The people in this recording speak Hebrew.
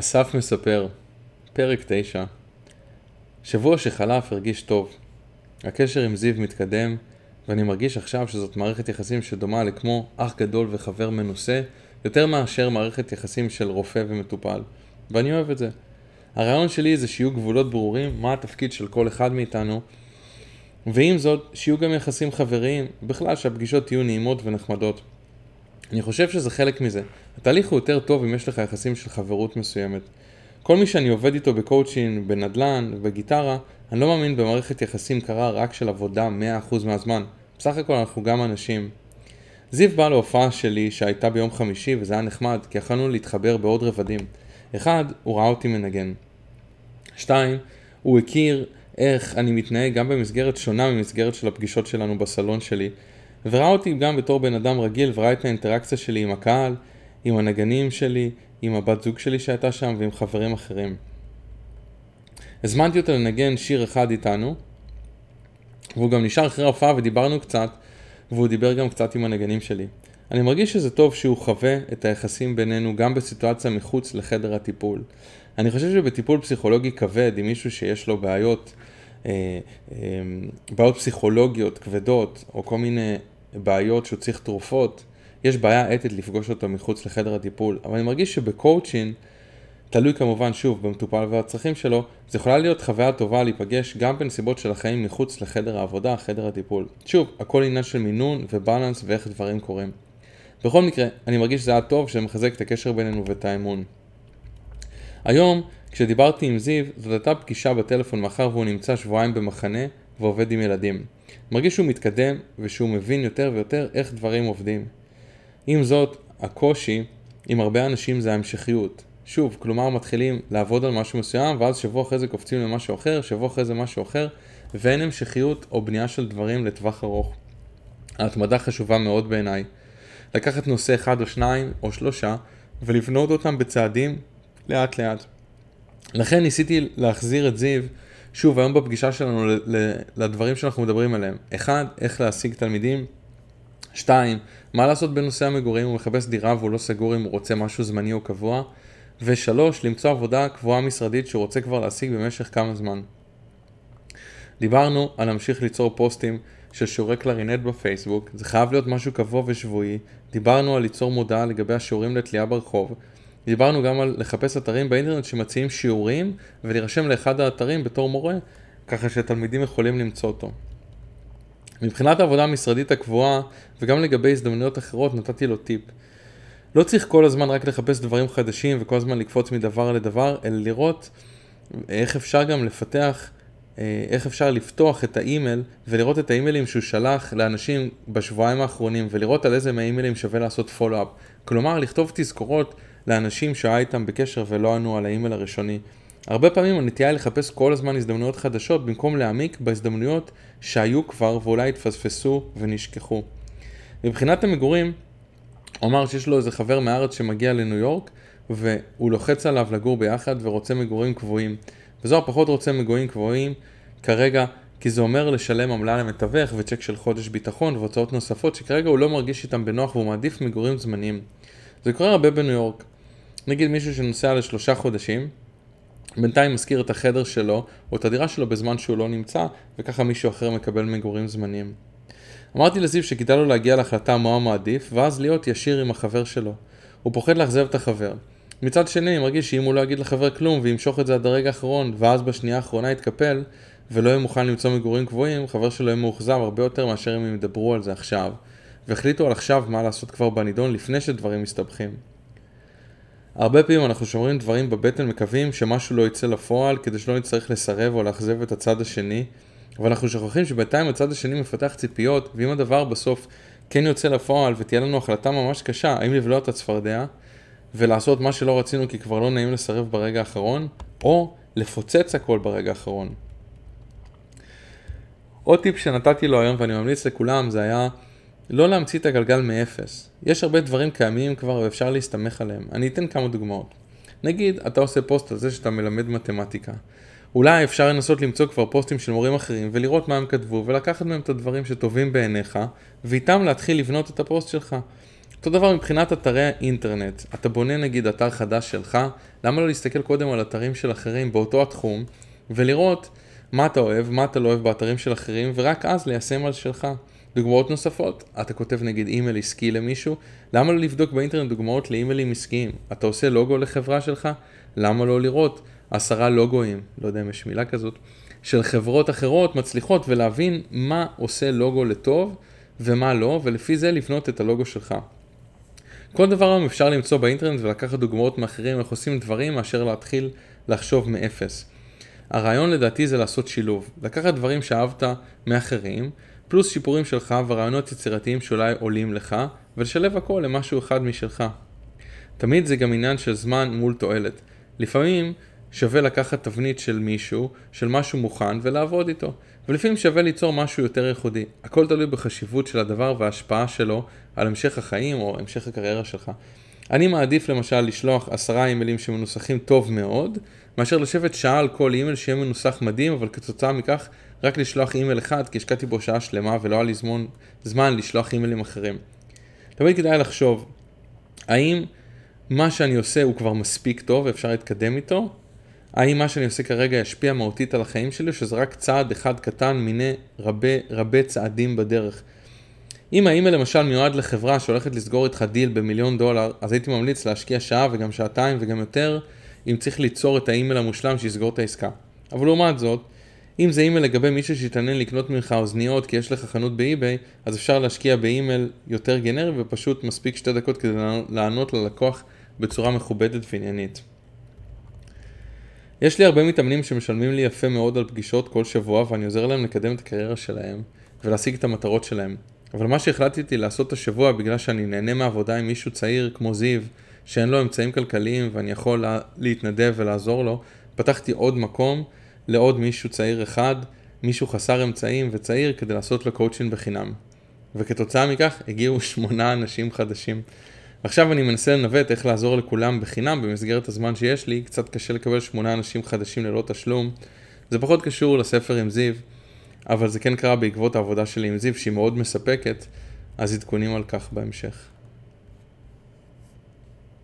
אסף מספר, פרק 9 שבוע שחלף הרגיש טוב. הקשר עם זיו מתקדם, ואני מרגיש עכשיו שזאת מערכת יחסים שדומה לכמו אח גדול וחבר מנוסה, יותר מאשר מערכת יחסים של רופא ומטופל. ואני אוהב את זה. הרעיון שלי זה שיהיו גבולות ברורים מה התפקיד של כל אחד מאיתנו, ועם זאת, שיהיו גם יחסים חבריים, בכלל שהפגישות יהיו נעימות ונחמדות. אני חושב שזה חלק מזה. התהליך הוא יותר טוב אם יש לך יחסים של חברות מסוימת. כל מי שאני עובד איתו בקואוצ'ין, בנדל"ן, בגיטרה, אני לא מאמין במערכת יחסים קרה רק של עבודה 100% מהזמן. בסך הכל אנחנו גם אנשים. זיו בא להופעה שלי שהייתה ביום חמישי וזה היה נחמד כי יכולנו להתחבר בעוד רבדים. אחד, הוא ראה אותי מנגן. שתיים, הוא הכיר איך אני מתנהג גם במסגרת שונה ממסגרת של הפגישות שלנו בסלון שלי, וראה אותי גם בתור בן אדם רגיל וראה את האינטראקציה שלי עם הקהל, עם הנגנים שלי, עם הבת זוג שלי שהייתה שם ועם חברים אחרים. הזמנתי אותו לנגן שיר אחד איתנו, והוא גם נשאר אחרי ההופעה ודיברנו קצת, והוא דיבר גם קצת עם הנגנים שלי. אני מרגיש שזה טוב שהוא חווה את היחסים בינינו גם בסיטואציה מחוץ לחדר הטיפול. אני חושב שבטיפול פסיכולוגי כבד, עם מישהו שיש לו בעיות, אה, אה, בעיות פסיכולוגיות כבדות, או כל מיני בעיות שהוא צריך תרופות, יש בעיה אתית לפגוש אותו מחוץ לחדר הטיפול. אבל אני מרגיש שבקואוצ'ין, תלוי כמובן שוב במטופל והצרכים שלו, זה יכולה להיות חוויה טובה להיפגש גם בנסיבות של החיים מחוץ לחדר העבודה, חדר הטיפול. שוב, הכל עניין של מינון ובלנס ואיך דברים קורים. בכל מקרה, אני מרגיש שזה היה טוב שזה מחזק את הקשר בינינו ואת האמון. היום, כשדיברתי עם זיו, זאת הייתה פגישה בטלפון מאחר והוא נמצא שבועיים במחנה ועובד עם ילדים. מרגיש שהוא מתקדם ושהוא מבין יותר ויותר איך דברים עובדים. עם זאת, הקושי עם הרבה אנשים זה ההמשכיות. שוב, כלומר מתחילים לעבוד על משהו מסוים ואז שבוע אחרי זה קופצים למשהו אחר, שבוע אחרי זה משהו אחר ואין המשכיות או בנייה של דברים לטווח ארוך. ההתמדה חשובה מאוד בעיניי. לקחת נושא אחד או שניים או שלושה ולבנות אותם בצעדים לאט לאט. לכן ניסיתי להחזיר את זיו, שוב היום בפגישה שלנו לדברים שאנחנו מדברים עליהם. אחד, איך להשיג תלמידים. שתיים, מה לעשות בנושא המגורים, הוא מחפש דירה והוא לא סגור אם הוא רוצה משהו זמני או קבוע. ושלוש, למצוא עבודה קבועה משרדית שהוא רוצה כבר להשיג במשך כמה זמן. דיברנו על להמשיך ליצור פוסטים של שיעורי קלרינט בפייסבוק, זה חייב להיות משהו קבוע ושבועי. דיברנו על ליצור מודעה לגבי השיעורים לתלייה ברחוב. דיברנו גם על לחפש אתרים באינטרנט שמציעים שיעורים ולהירשם לאחד האתרים בתור מורה, ככה שתלמידים יכולים למצוא אותו. מבחינת העבודה המשרדית הקבועה וגם לגבי הזדמנויות אחרות נתתי לו טיפ. לא צריך כל הזמן רק לחפש דברים חדשים וכל הזמן לקפוץ מדבר לדבר, אלא לראות איך אפשר גם לפתח, אה, איך אפשר לפתוח את האימייל ולראות את האימיילים שהוא שלח לאנשים בשבועיים האחרונים ולראות על איזה מהאימיילים שווה לעשות פולו-אפ. כלומר, לכתוב תזכורות לאנשים שהיה איתם בקשר ולא ענו על האימייל הראשוני. הרבה פעמים הנטייה היא לחפש כל הזמן הזדמנויות חדשות במקום להעמיק בהזדמנויות שהיו כבר ואולי התפספסו ונשכחו. מבחינת המגורים, הוא אמר שיש לו איזה חבר מהארץ שמגיע לניו יורק והוא לוחץ עליו לגור ביחד ורוצה מגורים קבועים. וזוהר פחות רוצה מגורים קבועים כרגע כי זה אומר לשלם עמלה למתווך וצ'ק של חודש ביטחון והוצאות נוספות שכרגע הוא לא מרגיש איתם בנוח והוא מעדיף מגורים זמניים. זה קורה הרבה בניו יורק. נגיד מישהו שנוסע לשלושה חודשים, בינתיים מזכיר את החדר שלו או את הדירה שלו בזמן שהוא לא נמצא, וככה מישהו אחר מקבל מגורים זמניים. אמרתי לזיו שכדאי לו להגיע להחלטה מה הוא מעדיף, ואז להיות ישיר עם החבר שלו. הוא פוחד לאכזב את החבר. מצד שני, אני מרגיש שאם הוא לא יגיד לחבר כלום וימשוך את זה עד הרגע האחרון, ואז בשנייה האחרונה יתקפל, ולא יהיה מוכן למצוא מגורים קבועים, חבר שלו יהיה מאוכזב הרבה יותר מאשר אם הם ידברו על זה עכשיו, והחליטו על עכשיו מה לעשות כבר בנידון לפני שדברים מסתבכים. הרבה פעמים אנחנו שומרים דברים בבטן מקווים שמשהו לא יצא לפועל כדי שלא נצטרך לסרב או לאכזב את הצד השני אבל אנחנו שוכחים שבינתיים הצד השני מפתח ציפיות ואם הדבר בסוף כן יוצא לפועל ותהיה לנו החלטה ממש קשה האם לבלוע את הצפרדע ולעשות מה שלא רצינו כי כבר לא נעים לסרב ברגע האחרון או לפוצץ הכל ברגע האחרון. עוד טיפ שנתתי לו היום ואני ממליץ לכולם זה היה לא להמציא את הגלגל מאפס. יש הרבה דברים קיימים כבר ואפשר להסתמך עליהם. אני אתן כמה דוגמאות. נגיד, אתה עושה פוסט על זה שאתה מלמד מתמטיקה. אולי אפשר לנסות למצוא כבר פוסטים של מורים אחרים ולראות מה הם כתבו ולקחת מהם את הדברים שטובים בעיניך ואיתם להתחיל לבנות את הפוסט שלך. אותו דבר מבחינת אתרי האינטרנט. אתה בונה נגיד אתר חדש שלך, למה לא להסתכל קודם על אתרים של אחרים באותו התחום, ולראות מה אתה אוהב, מה אתה לא אוהב באתרים של אחרים, ורק אז ליישם על שלך. דוגמאות נוספות, אתה כותב נגיד אימייל עסקי למישהו, למה לא לבדוק באינטרנט דוגמאות לאימיילים עסקיים? אתה עושה לוגו לחברה שלך, למה לא לראות עשרה לוגויים, לא יודע אם יש מילה כזאת, של חברות אחרות מצליחות ולהבין מה עושה לוגו לטוב ומה לא, ולפי זה לבנות את הלוגו שלך. כל דבר היום אפשר למצוא באינטרנט ולקחת דוגמאות מאחרים איך עושים דברים מאשר להתחיל לחשוב מאפס. הרעיון לדעתי זה לעשות שילוב, לקחת דברים שאהבת מאחרים, פלוס שיפורים שלך ורעיונות יצירתיים שאולי עולים לך, ולשלב הכל למשהו אחד משלך. תמיד זה גם עניין של זמן מול תועלת. לפעמים שווה לקחת תבנית של מישהו, של משהו מוכן, ולעבוד איתו. ולפעמים שווה ליצור משהו יותר ייחודי. הכל תלוי בחשיבות של הדבר וההשפעה שלו על המשך החיים או המשך הקריירה שלך. אני מעדיף למשל לשלוח עשרה אימיילים שמנוסחים טוב מאוד, מאשר לשבת שעה על כל אימייל שיהיה מנוסח מדהים, אבל כתוצאה מכך רק לשלוח אימייל אחד, כי השקעתי בו שעה שלמה ולא היה לי זמן, זמן לשלוח אימיילים אחרים. תמיד כדאי לחשוב, האם מה שאני עושה הוא כבר מספיק טוב ואפשר להתקדם איתו? האם מה שאני עושה כרגע ישפיע מהותית על החיים שלי, שזה רק צעד אחד קטן מיני הרבה, הרבה צעדים בדרך? אם האימייל למשל מיועד לחברה שהולכת לסגור איתך דיל במיליון דולר, אז הייתי ממליץ להשקיע שעה וגם שעתיים וגם יותר, אם צריך ליצור את האימייל המושלם שיסגור את העסקה. אבל לעומת זאת, אם זה אימייל לגבי מישהו שהתעניין לקנות ממך אוזניות כי יש לך חנות ב eBay, אז אפשר להשקיע באימייל יותר גנרי ופשוט מספיק שתי דקות כדי לענות ללקוח בצורה מכובדת ועניינית. יש לי הרבה מתאמנים שמשלמים לי יפה מאוד על פגישות כל שבוע ואני עוזר להם לקדם את הקריירה שלהם ולהשיג את המטרות שלהם. אבל מה שהחלטתי לעשות השבוע בגלל שאני נהנה מעבודה עם מישהו צעיר כמו זיו, שאין לו אמצעים כלכליים ואני יכול להתנדב ולעזור לו, פתחתי עוד מקום לעוד מישהו צעיר אחד, מישהו חסר אמצעים וצעיר כדי לעשות לו קואוצ'ין בחינם. וכתוצאה מכך הגיעו שמונה אנשים חדשים. עכשיו אני מנסה לנווט איך לעזור לכולם בחינם במסגרת הזמן שיש לי, קצת קשה לקבל שמונה אנשים חדשים ללא תשלום. זה פחות קשור לספר עם זיו, אבל זה כן קרה בעקבות העבודה שלי עם זיו שהיא מאוד מספקת, אז עדכונים על כך בהמשך.